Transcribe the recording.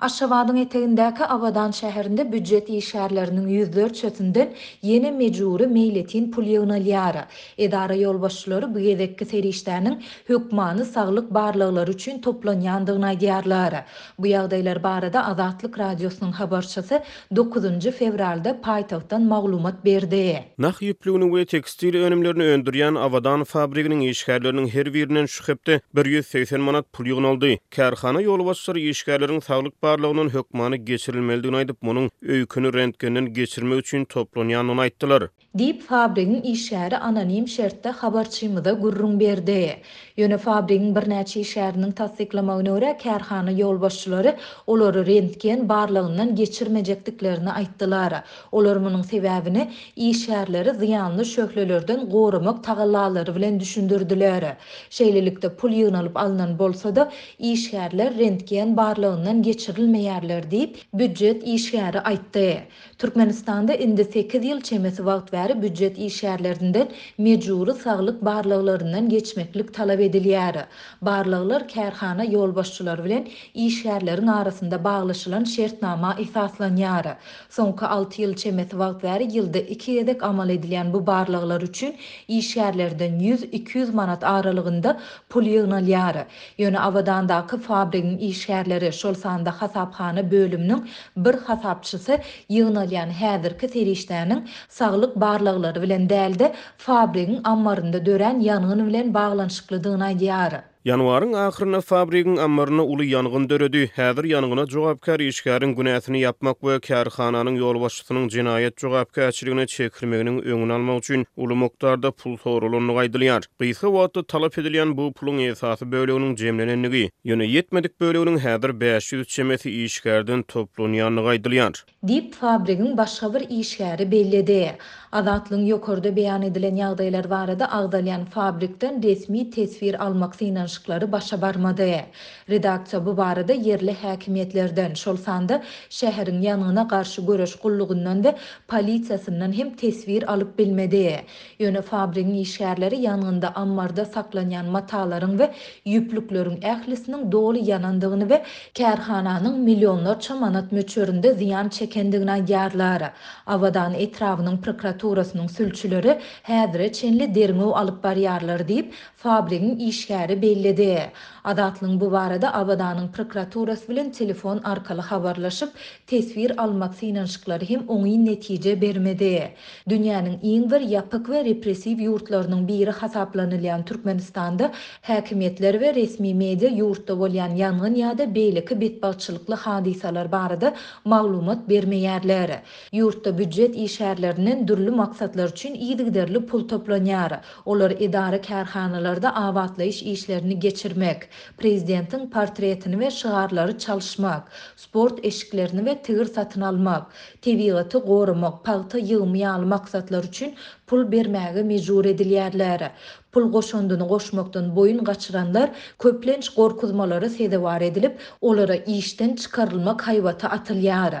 Aşgabadyň etegindäki Abadan şäherinde býujet işgärleriniň ýüzlerçesinden ýene mejbury meýletin pul ýygnalýar. Edara ýolbaşçylary bu gezekki serişdäniň hökmany saglyk barlaglary üçin toplanýandygyny aýdýarlar. Bu ýagdaýlar barada Azatlyk Radiosynyň habarçysy dokuzynjy fewralda paýtagtdan maglumat berdi. Nah ýüplügini we tekstil önümlerini öndürýän Abadan fabriginiň işgärleriniň her birinden şu hepde bir ýüz segsen manat pul ýygnaldy. Kärhana ýolbaşçylary işgärleriň saglyk barlagyndan hökmany geçirilmelidigini aýdyp, munuň öýkeni rentgenden geçirmek üçin toplanýandygyny aýtdylar. Diýip, fabrigiň işgäri anonim şertde habarçymyza gürrüň berdi. Ýöne fabrigiň birnäçe işgäriniň tassyklamagyna görä, kärhana ýolbaşçylary olary rentgen barlagyndan geçirmejekdiklerini aýtdylar. Olar munuň sebäbini işgärleri zyýanly şöhlelerden goramak tagallalary bilen düşündirdiler. Şeýlelikde, pul ýygnalyp alnan bolsa-da, işgärler rentgen barlagyndan geçirilmeýärler diýip, býujet işgäri aýtdy. Türkmenistanda indi sekiz ýyl çemesi wagt bäri býujet işgärlerinden mejbury saglyk barlaglaryndan geçmeklik talap edilýär. Barlaglar kärhana ýolbaşçylary bilen işgärleriň arasynda baglaşylan şertnama esaslanýar. Soňky alty ýyl çemesi wagt bäri ýylda iki gezek amal edilýän bu barlaglar üçin işgärlerden ýüz-iki ýüz manat aralygynda pul ýygnalýar. Ýöne Abadandaky fabrigiň işgärleri, şol sanda hasaphana bölüminiň bir hasapçysy ýygnalýan häzirki serişdäniň saglyk barlaglary bilen däl-de, fabrigiň ammarynda dörän ýangyn bilen baglanyşyklydygyny aýdýar. Ýanwaryň ahyrynda fabrigiň ammarynda uly ýangyn döredi. Häzir ýangyna jogapkär işgäriň günäsini ýapmak we kärhananyň ýolbaşçysynyň jenaýat jogapkärçiligine çekilmeginiň öňüni almak üçin uly mukdarda pul soralandygy aýdylýar. Gysga wagtda talap edilýän bu puluň esasy böleginiň jemlenendigi, ýöne ýetmedik böleginiň häzir bäş ýüz çemesi işgärden toplanýandygy aýdylýar. diýip, fabrigiň başga bir işgäri belledi. Azatlygyň ýokarda beýan edilen ýagdaýlar barada agzalýan fabrikden resmi teswir almak synanyşyklary başa barmady. Redaksiýa bu barada ýerli häkimiýetlerden, şol sanda şäheriň ýangyna garşy göreş gullugyndan we polisiýasyndan hem teswir alyp bilmedi. Ýöne fabrigiň işgärleri ýangynda ammarda saklanýan matalaryň we ýüplükleriň ählisiniň doly ýanandygyny we kärhananyň millionlarça manat möçberinde zyýan çekendigini aýdýarlar. Abadan etrabynyň prokuraturasynyň sülçüleri häzire çenli derňew alyp barýarlar diýip, fabrigiň işgäri belledi. Azatlygyň bu barada Abadanyň prokuraturasy bilen telefon arkaly habarlaşyp, Teswir almak synanyşyklary hem oňyn netije bermedi. Dünýäniň iň bir ýapyk we repressiw ýurtlarynyň biri hasaplanylýan Türkmenistanda häkimiýetler we resmi media ýurtda bolýan ýangyn ýa-da beýleki betbagtçylykly hadysalar barada maglumat bermeýärler. Ýurtda býujet işgärlerinden dürli maksatlar üçin yzygiderli pul toplanýar. Olar edara-kärhanalarda abatlaýyş işlerini geçirmek, prezidentiň portretini we şygarlary çalyşmak, sport eşiklerini we tigir satyn almak, tebigaty goramak, pagta ýygymy ýaly maksatlar üçin pul bermäge mejbur edilýärler. Pul goşandyny goşmakdan boýun gaçyranlar köplenç gorkuzmalara sezewar edilip, olara işden çykarylmak haýbaty atylýar.